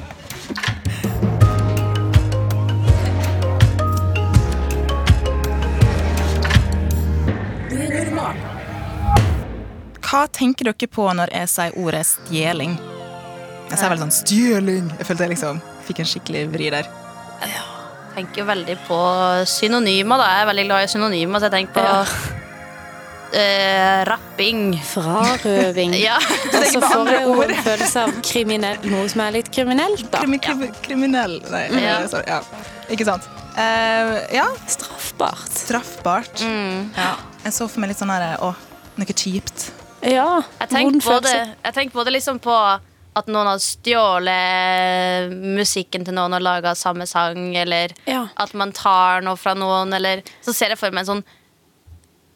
Hva tenker dere på når jeg sier ordet stjeling? Jeg sier vel sånn stjeling. Jeg følte jeg liksom fikk en skikkelig vri der. Ja, tenker veldig på synonymer. da Jeg er veldig glad i synonymer, så jeg tenker på eh, rapping. Frarøving. Ja. Og så får jeg jo en følelse av kriminell, noe som er litt kriminelt, da. Krimi, krimi, kriminell Nei, Ja. sorry. Ja. Ikke sant? Uh, ja, Straffbart. straffbart. Mm. Ja. Jeg så for meg litt sånn her Å, noe kjipt. Ja. Jeg tenker både, jeg tenker både liksom på at noen har stjålet musikken til noen og laga samme sang, eller Ja. at man tar noe fra noen, eller Så ser jeg for meg en sånn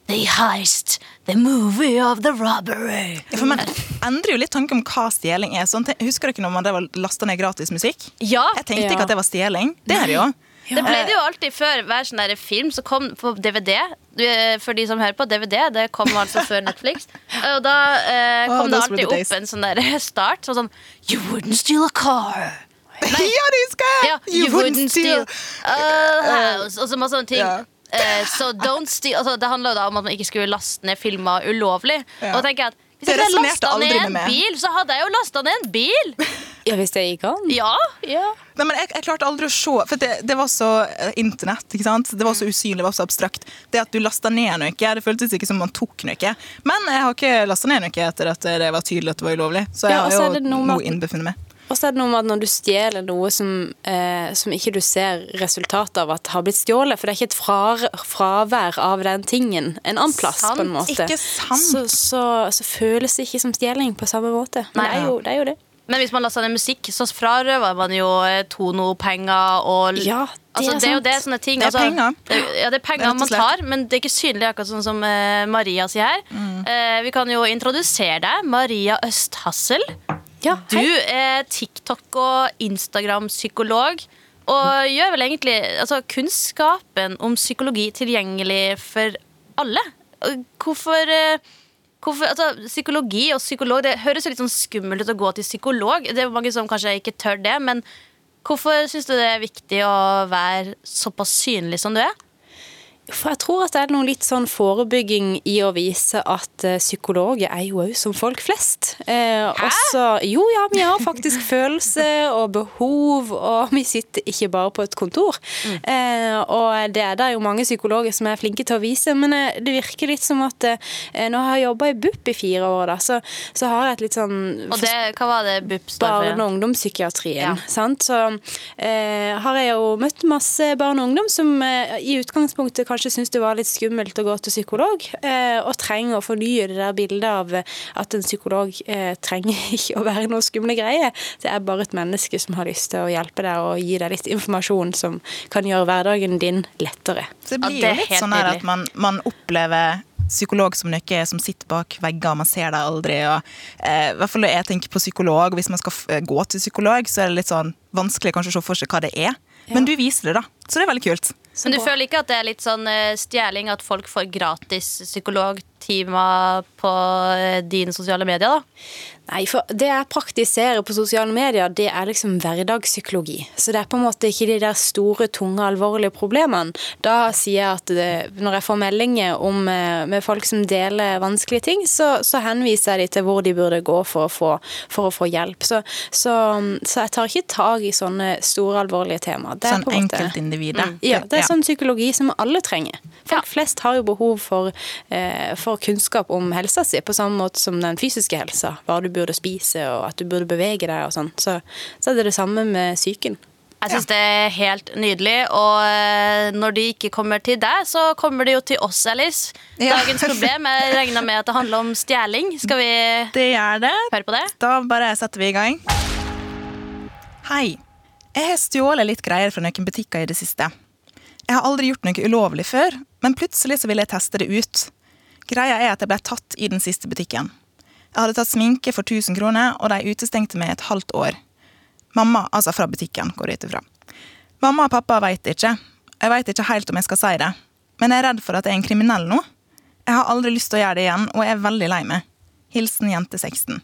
The heist, the movie of the robbery. Ja, for Man endrer jo litt tanke om hva stjeling er. Sånn, husker dere når man lasta ned gratis musikk? Ja, Jeg tenkte Ja. ikke at det var stjeling. Det er det jo. Det pleide jo alltid før hver sånn film som kom på DVD. For de som hører på, DVD det kom altså før Netflix. Og da eh, Oh, kom det alltid opp en sånn der start. Sånn sånn You wouldn't steal a car. ja, det husker jeg! Ja, you, wouldn't steal a house. Og så masse sånne ting. Yeah. Eh, så don't steal altså, Det handla om at man ikke skulle laste ned filmer ulovlig. Yeah. Og da tenker jeg at hvis jeg hadde lasta ned en bil, så hadde jeg jo lasta ned en bil! Ja, hvis det gikk an. Ja. Ja. Nei, men jeg, jeg klarte aldri å se For det, det var så eh, internett. ikke sant? Det var så usynlig, det var så abstrakt. Det at du lasta ned noe, det føltes ikke som man tok noe. Men jeg har ikke lasta ned noe etter at det var tydelig at det var ulovlig. Så jeg Ja, har jo noe nå innbefunnet meg. Og så er det noe med at når du stjeler noe som, eh, som ikke du ser resultatet av at har blitt stjålet, for det er ikke et frar, fravær av den tingen en annen plass, på en måte. Ikke sant? Så, så, så føles det ikke som stjeling på samme måte. Men Nei. det er jo det. Er jo det. Men hvis man lasta ned musikk, så frarøver man jo eh, Tono-penger og Ja, det altså, det er jo det sånne ting. Det er altså, penger. Det, ja, det er penger man tar, men det er ikke synlig, akkurat sånn som uh, Maria sier her. Mm. Uh, vi kan jo introdusere deg. Maria Østhassel. Ja, Du er TikTok- og Instagram-psykolog. Og gjør vel egentlig altså, kunnskapen om psykologi tilgjengelig for alle. Hvorfor, eh, hvorfor altså, Psykologi og psykolog Det høres jo litt sånn skummelt ut å gå til psykolog. Det er mange som kanskje ikke tør det. Men hvorfor syns du det er viktig å være såpass synlig som du er? For jeg tror at det er noe litt sånn forebygging i å vise at eh, psykologer er jo òg som folk flest. Eh, også, jo, ja, vi har faktisk følelse og behov, og vi sitter ikke bare på et kontor. Eh, og det er det jo mange psykologer som er flinke til å vise, men eh, det virker litt som at eh, har jeg jobba i BUP i fire år, da, så, så har jeg et litt sånn Og det, hva var det BUP står barne- for? og ungdomspsykiatrien. Ja. Sant? Så eh, har jeg jo møtt masse barn og ungdom som i utgangspunktet kanskje syns det var litt skummelt å gå til psykolog, eh, og trenger å fornye det der bildet av eh, at en psykolog eh, trenger ikke å være noe skumle greie. Det er bare et menneske som har lyst til å hjelpe deg og gi deg litt informasjon som kan gjøre hverdagen din lettere. Så det Ja, blir det jo litt sånn her at man, man opplever psykolog som noe som sitter bak vegger, man ser deg aldri. Og, eh, i hvert fall jeg tenker på psykolog, Hvis man skal f gå til psykolog, så er det litt sånn vanskelig kanskje å se for seg hva det er. Men du viser det, da. Så det er veldig kult. Men du føler ikke at det er litt sånn eh, stjeling at folk får gratis psykologtimer på eh, dine sosiale medier? da? Nei, for det jeg praktiserer på sosiale medier, det er liksom hverdagspsykologi. Så det er på en måte ikke de der store, tunge, alvorlige problemene. Da sier jeg at det, når jeg får meldinger om, eh, med folk som deler vanskelige ting, så, så henviser jeg de til hvor de burde gå for å få, for å få hjelp. Så, så, så jeg tar ikke tak i sånne store, alvorlige temaer. Det er Sånn på en måte- Mm. ja, det er Ja. sånn psykologi som alle trenger. Folk Ja. flest har jo behov for, eh, for kunnskap om helsa si, på samme måte som den fysiske helsa. Hva du burde spise, og at du burde bevege deg og sånn. Så, så er det det samme med psyken. Jeg syns det er helt nydelig. Og eh, når de ikke kommer til deg, så kommer de jo til oss, Alice. Ja. Dagens problem jeg regner med at det handler om stjeling. Skal vi Det gjør det. høre på det? Da bare setter vi i gang. Hei. Jeg har stjålet litt greier fra noen butikker i det siste. Jeg har aldri gjort noe ulovlig før, men plutselig så ville jeg teste det ut. Greia er at jeg ble tatt i den siste butikken. Jeg hadde tatt sminke for 1000 kroner, og de utestengte meg et halvt år. Mamma, altså fra butikken, går jeg ut ifra. Mamma og pappa veit ikke. Jeg veit ikke helt om jeg skal si det. Men jeg er redd for at jeg er en kriminell nå. Jeg har aldri lyst til å gjøre det igjen, og jeg er veldig lei meg. Hilsen jente 16.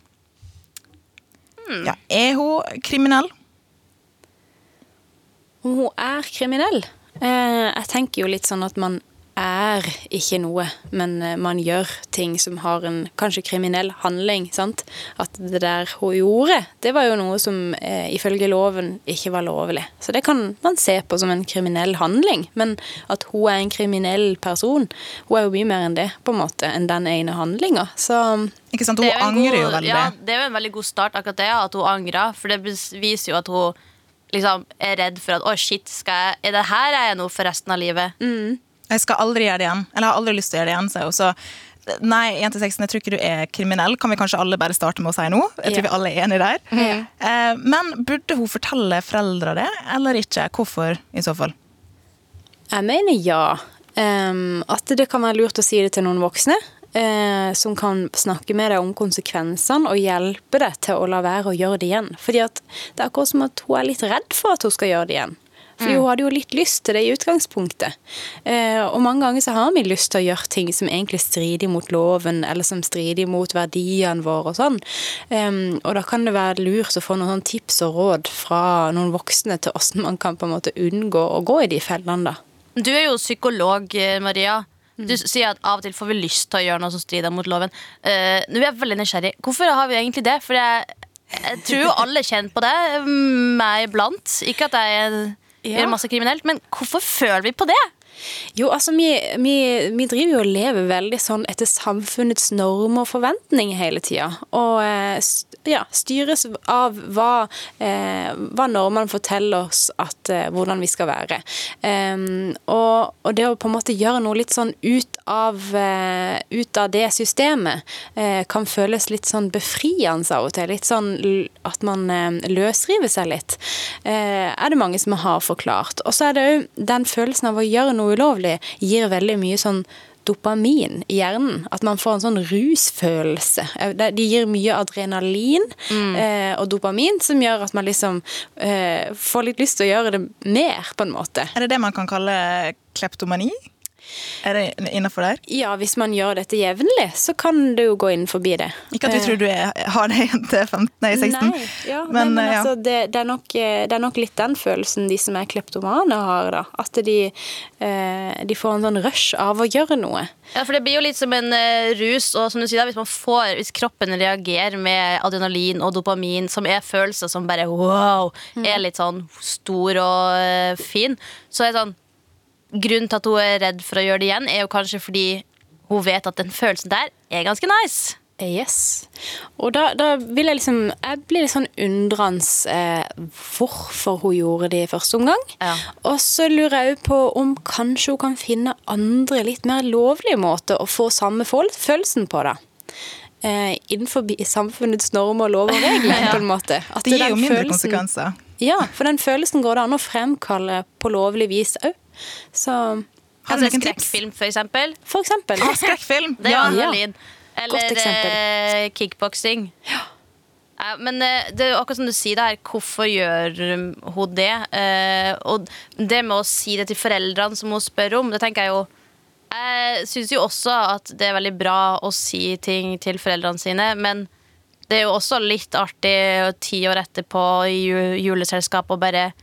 Ja, er hun kriminell? Hun er kriminell? Eh, jeg tenker jo litt sånn at man er ikke noe, men eh, man gjør ting som har en kanskje kriminell handling. sant? At det der hun gjorde, det var jo noe som eh, ifølge loven ikke var lovlig. Så det kan man se på som en kriminell handling. Men at hun er en kriminell person, hun er jo mye mer enn det, på en måte, enn den ene handlinga. Så Ikke sant? Hun angrer god, jo veldig. Ja, det er jo en veldig god start, akkurat det, at hun angrer. For det viser jo at hun liksom er redd for at å, shit, skal jeg, er det her er jeg nå for resten av livet? Jeg skal aldri gjøre det igjen. Eller jeg har aldri lyst til å gjøre det igjen. Så hun. Så nei, jente 16, jeg tror ikke du er kriminell. Kan vi kanskje alle bare starte med å si nå? Jeg tror Ja. vi alle er enige der. Eh, men burde hun fortelle foreldra det, eller ikke? Hvorfor, i så fall? Jeg mener ja. Um, at det kan være lurt å si det til noen voksne. Eh, som kan snakke med deg om konsekvensene og hjelpe deg til å la være å gjøre det igjen. Fordi at det er akkurat som at hun er litt redd for at hun skal gjøre det igjen. Fordi hun hadde jo litt lyst til det i utgangspunktet. Eh, og mange ganger så har vi lyst til å gjøre ting som egentlig strider mot loven, eller som strider mot verdiene våre og sånn. Eh, og da kan det være lurt å få noen sånn tips og råd fra noen voksne til hvordan man kan på en måte unngå å gå i de fellene, da. Du er jo psykolog, eh, Maria. Du sier at av og til får vi lyst til å gjøre noe som strider mot loven. Uh, nå er jeg veldig nysgjerrig. Hvorfor har vi egentlig det? For jeg, jeg tror jo alle kjenner på det, mm, meg iblant. Ikke at jeg Ja. gjør masse kriminelt, men hvorfor føler vi på det? Jo, altså vi, vi, vi driver jo og lever veldig sånn etter samfunnets normer og forventninger hele tida. Og eh, ja, styres av hva, eh, hva normene forteller oss at, eh, hvordan vi skal være. Em, og, og det å på en måte gjøre noe litt sånn ut av, eh, ut av det systemet eh, kan føles litt sånn befriende av og til. Litt sånn at man eh, løsriver seg litt. Er det mange som har forklart. Og så er det jo den følelsen av å gjøre noe ulovlig gir veldig mye sånn dopamin i hjernen. At man får en sånn rusfølelse. Eh, De gir mye adrenalin eh, og dopamin som gjør at man liksom eh, får litt lyst til å gjøre det mer, på en måte. Er det det man kan kalle kleptomani? Er det innafor der? Ja, hvis man gjør dette jevnlig, så kan du jo gå inn forbi det. Ikke at vi Eh, tror du er, har det til 15, nei, 16. Nei, ja, Men, men, eh, ja. altså, det, det, er nok, eh, det er nok litt den følelsen de som er kleptomane har, da. At de, eh, de får en sånn rush av å gjøre noe. Ja, for Det blir jo litt som en rus. og som du sier da, Hvis man får, hvis kroppen reagerer med adrenalin og dopamin, som er følelser som bare wow, er litt sånn stor og fin, så er det sånn Grunnen til at hun er redd for å gjøre det igjen, er jo kanskje fordi hun vet at den følelsen der er ganske nice. Yes. Og da, da vil jeg liksom Jeg blir litt sånn undrende eh, hvorfor hun gjorde det i første omgang. Ja. Og så lurer jeg òg på om kanskje hun kan finne andre, litt mer lovlige måter å få samme følelsen på, da. Eh, innenfor samfunnets normer, lover og regler, på en måte. At Det gir jo mindre følelsen- konsekvenser. Ja, for den følelsen går det an å fremkalle på lovlig vis òg. Så Har du Altså, skrekkfilm, for eksempel. for eksempel. Ah, skrekkfilm! Det var Ja. adrenalin. Eller eh, kickboksing. Ja, men eh, det er akkurat som du sier det her, hvorfor gjør hun det? Eh, og det med å si det til foreldrene som hun spør om, det tenker jeg jo Jeg syns jo også at det er veldig bra å si ting til foreldrene sine, men det er jo også litt artig ti år etterpå i ju- juleselskap og bare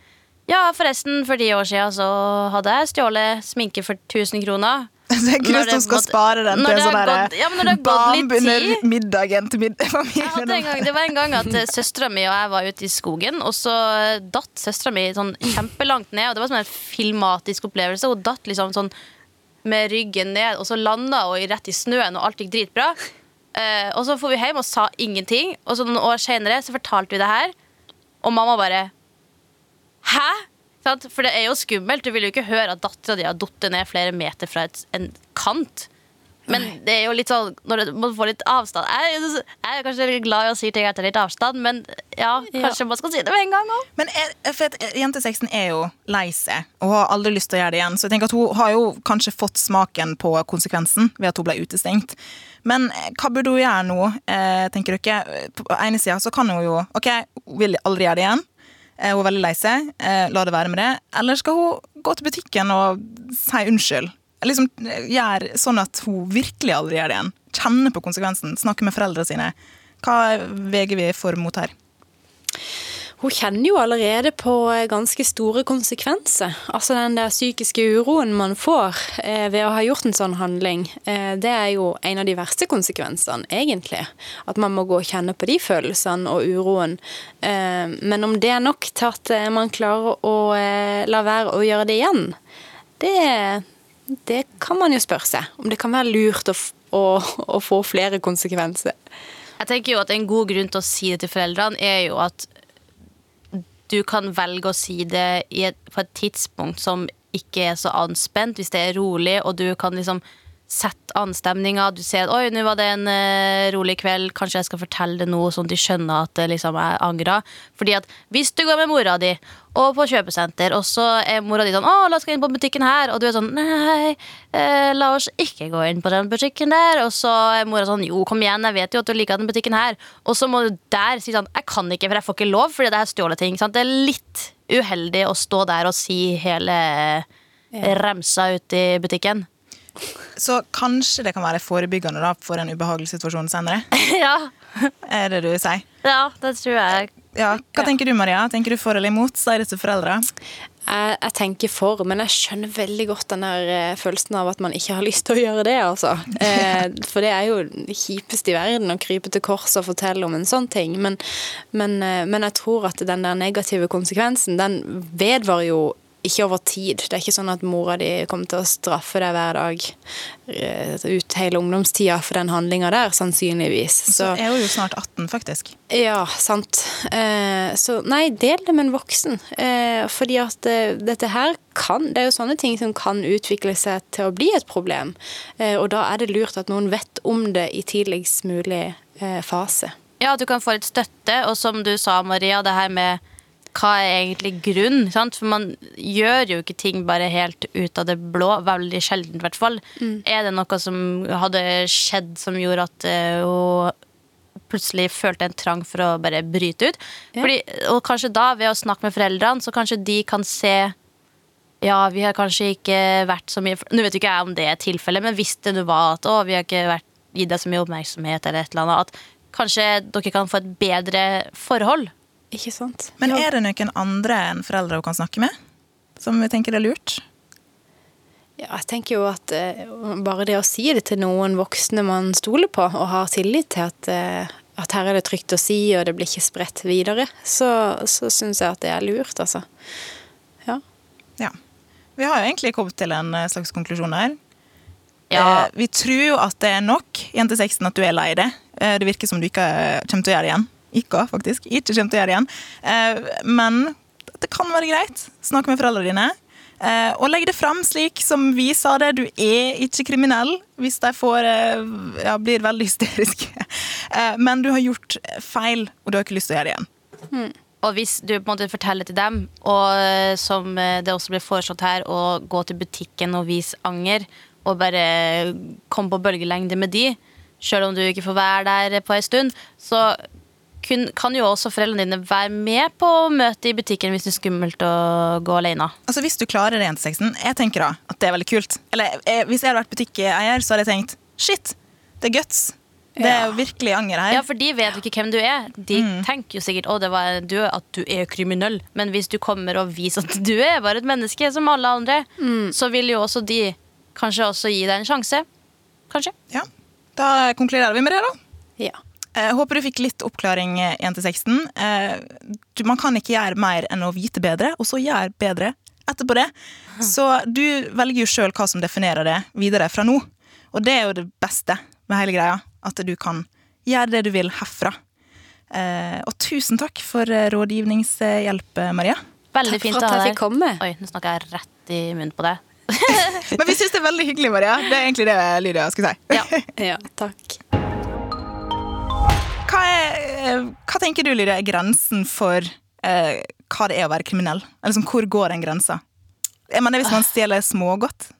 Ja, forresten, for ti år siden så hadde jeg stjålet sminke for 1000 kroner. Så jeg kunne som skal måtte- spare den til en sånn derre ja, bam under middagen til mid familien. gang, det var en gang at uh, søstera mi og jeg var ute i skogen, og så eh, datt søstera mi sånn kjempelangt ned. Og det var som en filmatisk opplevelse. Hun datt liksom sånn med ryggen ned, og så landa hun rett i snøen, og alt gikk dritbra. Uh, og så får vi hjem og sa ingenting, og så noen år senere så fortalte vi det her, og mamma bare Hæ? For det er jo skummelt. Du vil jo ikke høre at dattera di har falt ned flere meter fra et, en kant. Men det er jo litt sånn når man får litt avstand. Jeg, er- jeg er kanskje glad i å si ting etter litt avstand, men ja, kanskje man skal si det med en gang òg. Men er, for at Jente 16 er jo lei seg og har aldri lyst til å gjøre det igjen. Så jeg tenker at hun har jo kanskje fått smaken på konsekvensen ved at hun ble utestengt. Men eh, hva burde hun gjøre nå, eh, tenker dere? På ene sida så kan hun jo OK, hun vil aldri gjøre det igjen. Eh, Hun er veldig lei seg. Eh, La det være med det. Eller skal hun gå til butikken og si unnskyld? Liksom eh, Gjøre sånn at hun virkelig aldri gjør det igjen. Kjenne på konsekvensen. Snakke med foreldrene sine. Hva veger vi for mot her? Hun kjenner jo allerede på eh, ganske store konsekvenser. Altså den der psykiske uroen man får eh, ved å ha gjort en sånn handling, eh, det er jo en av de verste konsekvensene, egentlig. At man må gå og kjenne på de følelsene og uroen. Men om det er nok til at man klarer å la være å gjøre det igjen, det, det kan man jo spørre seg. Om det kan være lurt å, å, å få flere konsekvenser. Jeg tenker jo at En god grunn til å si det til foreldrene er jo at du kan velge å si det et, på et tidspunkt som ikke er så anspent, hvis det er rolig, og du kan liksom sette an stemninga. Du ser oi, nå var det en uh, rolig kveld, kanskje jeg skal fortelle det nå, sånn at de skjønner at det liksom er angrer. Fordi at hvis du går med mora di og på kjøpesenter, og så er mora di sånn å, la oss gå inn på butikken her, og du er sånn nei, eh, la oss ikke gå inn på den butikken der, og så er mora sånn jo, kom igjen, jeg vet jo at du liker den butikken her, og så må du der si sånn jeg kan ikke, for jeg får ikke lov, fordi det er stjålet ting. Sant? Det er litt uheldig å stå der og si hele remsa ut i butikken. Så kanskje det kan være forebyggende da, for en ubehagelig situasjon senere? ja, Er det du sier? ja, det tror jeg. Ja. Hva tenker du, Maria? Tenker du for eller imot? Sier det til foreldre. Jeg, jeg tenker for, men jeg skjønner veldig godt den der eh, følelsen av at man ikke har lyst til å gjøre det, altså. Eh, for det er jo det kjipeste i verden å krype til kors og fortelle om en sånn ting. Men, men, eh, men jeg tror at den der negative konsekvensen, den vedvarer jo ikke over tid. Det er ikke sånn at mora di kommer til å straffe deg hver dag eh, ut hele ungdomstida for den handlinga der, sannsynligvis. Så er hun jo snart 18, faktisk. Ja, sant. Eh, så nei, del det med en voksen. Eh, fordi at dette her kan Det er jo sånne ting som kan utvikle seg til å bli et problem. Eh, og da er det lurt at noen vet om det i tidligst mulig eh, fase. Ja, du kan få litt støtte, og som du sa, Maria, det her med hva er egentlig grunn? Sant? For man gjør jo ikke ting bare helt ut av det blå. Veldig sjelden, i hvert fall. Er det noe som hadde skjedd som gjorde at eh, hun plutselig følte en trang for å bare bryte ut? Ja. Fordi, og kanskje da, ved å snakke med foreldrene, så kanskje de kan se ja, vi har kanskje ikke vært så mye Nå vet ikke jeg om det er tilfellet, men hvis det nå var at å, vi har ikke vært, gitt deg så mye oppmerksomhet, eller et eller annet, at kanskje dere kan få et bedre forhold. Ikke sant? Men er det noen andre enn foreldre hun kan snakke med? Som vi tenker er lurt? Ja, jeg tenker jo at eh, bare det å si det til noen voksne man stoler på, og har tillit til at, eh, at her er det trygt å si, og det blir ikke spredt videre, så, så syns jeg at det er lurt, altså. Ja. Ja. Vi har jo egentlig kommet til en eh, slags konklusjon her. Ja. Eh, vi tror jo at det er nok, jente 16, at du er lei det. Eh, det virker som du ikke eh, kommer til å gjøre det igjen. Ikke, faktisk. Ikke kommer til å gjøre det igjen. Eh, men det kan være greit. Snakk med foreldrene dine. Eh, og legg det fram slik som vi sa det. Du er ikke kriminell hvis de får, eh, ja, blir veldig hysteriske. Eh, men du har gjort feil, og du har ikke lyst til å gjøre det igjen. Og hvis du på en måte forteller til dem, og eh, som eh, det også ble foreslått her, å gå til butikken og vise anger, og bare komme på bølgelengde med de, selv om du ikke får være der på en stund, så kun, kan jo også foreldrene dine være med på møtet i butikken hvis det er skummelt å gå alene. Altså Hvis du klarer det, 1-6-en, jeg tenker da at det er veldig kult. Eller jeg, Hvis jeg hadde vært butikkeier, så hadde jeg tenkt shit, det er guts. Det er jo virkelig anger her. Ja, for de vet jo ikke hvem du er. De tenker jo sikkert å, det var du, at du er kriminell. Men hvis du kommer og viser at du er bare et menneske som alle andre, så vil jo også de kanskje også gi deg en sjanse. Kanskje. Ja, Da konkluderer vi med det, da. ja. Jeg håper du fikk litt oppklaring, eh, jente 16. Eh, Man kan ikke gjøre mer enn å vite bedre, og så gjøre bedre etterpå det. Så du velger jo sjøl hva som definerer det videre fra nå. Og det er jo det beste med hele greia. At du kan gjøre det du vil herfra. Eh, Og tusen takk for eh, rådgivningshjelp, eh, Maria. Veldig fint å at ha deg. Oi, nå snakka jeg rett i munnen på deg. Men vi syns det er veldig hyggelig, Maria. Det er egentlig det Lydia skulle si. Ja. Ja, takk. Hva, eh, hva tenker du, Lydia, er grensen for eh, hva det er å være kriminell? Eller liksom, hvor går den grensa? Jeg mener Hvis man stjeler smågodt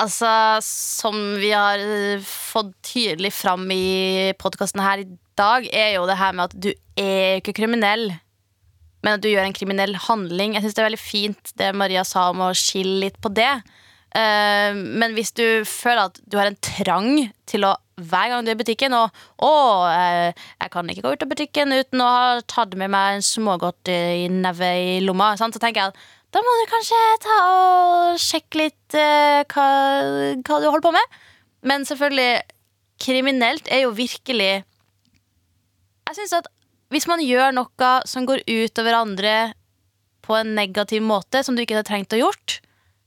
Altså, som vi har eh, fått tydelig fram i podkasten her i dag, er jo det her med at du er jo ikke kriminell, men at du gjør en kriminell handling. Jeg syns det er veldig fint det Maria sa om å skille litt på det. Eh, men hvis du føler at du har en trang til å hver gang du er i butikken og å, eh, jeg kan ikke gå ut av butikken uten å ha tatt med meg en smågodt i i lomma, sant? så tenker jeg at da må du kanskje ta og sjekke litt eh, hva, hva du holder på med. Men selvfølgelig, kriminelt er jo virkelig Jeg syns at hvis man gjør noe som går ut over andre på en negativ måte, som du ikke hadde trengt å gjort,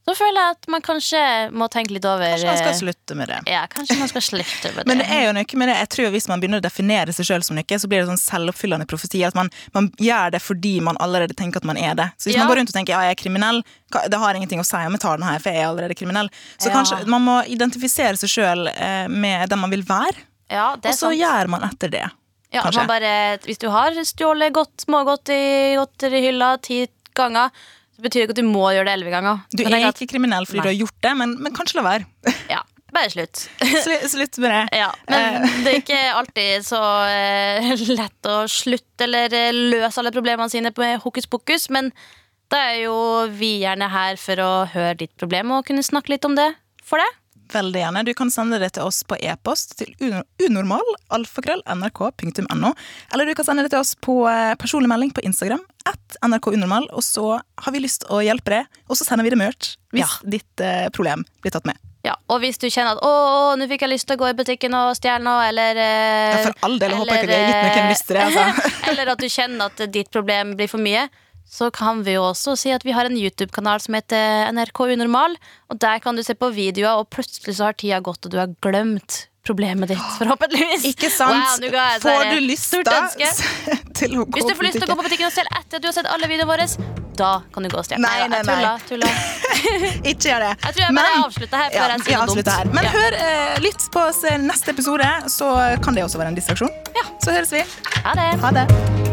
så føler jeg at man kanskje må tenke litt over Kanskje man skal eh, slutte med det. Ja, kanskje man skal slutte med det. Men det er jo noe med det. Jeg tror Hvis man begynner å definere seg sjøl som noe, så blir det sånn selvoppfyllende profeti. At man, man gjør det fordi man allerede tenker at man er det. Så hvis Ja. man går rundt og tenker ja, jeg er kriminell, det har ingenting å si om jeg tar den her, for jeg er allerede kriminell. Så Ja. kanskje man må identifisere seg sjøl eh, med den man vil være, ja, og så sant. gjør man etter det. Ja, kanskje. man bare, hvis du har stjålet godt, smågodt i godterihylla ti ganger, så betyr det ikke at du må gjøre det elleve ganger. Du er ikke kriminell fordi Nei. du har gjort det, men, men kanskje la være. Ja, bare slutt. Slu- Slutt med det. Ja, men det er ikke alltid så eh, lett å slutte eller eh, løse alle problemene sine med hokus pokus, men da er jo vi gjerne her for å høre ditt problem og kunne snakke litt om det for deg. Veldig gjerne. Du kan sende det til oss på e-post til uno- unormal, alfakrøll, nrk.no. Eller du kan sende det til oss på eh, personlig melding på Instagram, at nrkunormal, og så har vi lyst å hjelpe deg, og så sender vi det merch hvis Ja. ditt eh, problem blir tatt med. Ja, og hvis du kjenner at 'å, nå fikk jeg lyst til å gå i butikken og stjele noe', eller eh, Ja, for all del, jeg håper ikke vi har gitt noen eh, lyst til det. Altså. Eller at du kjenner at ditt problem blir for mye. Så kan vi jo også si at vi har en YouTube-kanal som heter NRK Unormal. Og der kan du se på videoer, og plutselig så har tida gått, og du har glemt problemet ditt. Forhåpentligvis. Ikke sant? Wow, ga Får sånn du lyst da til å gå Hvis du får lyst til å gå på butikken og stjele etter at du har sett alle videoene våre, da kan du gå og stjele. Nei, nei, jeg tulla, tulla. Ikke gjør det. Jeg tror jeg bare avslutter her før ja, jeg sier noe dumt. Men Ja. hør, eh, litt på oss eh, neste episode, så kan det også være en distraksjon. Ja. Så høres vi. Ha det. Ha det.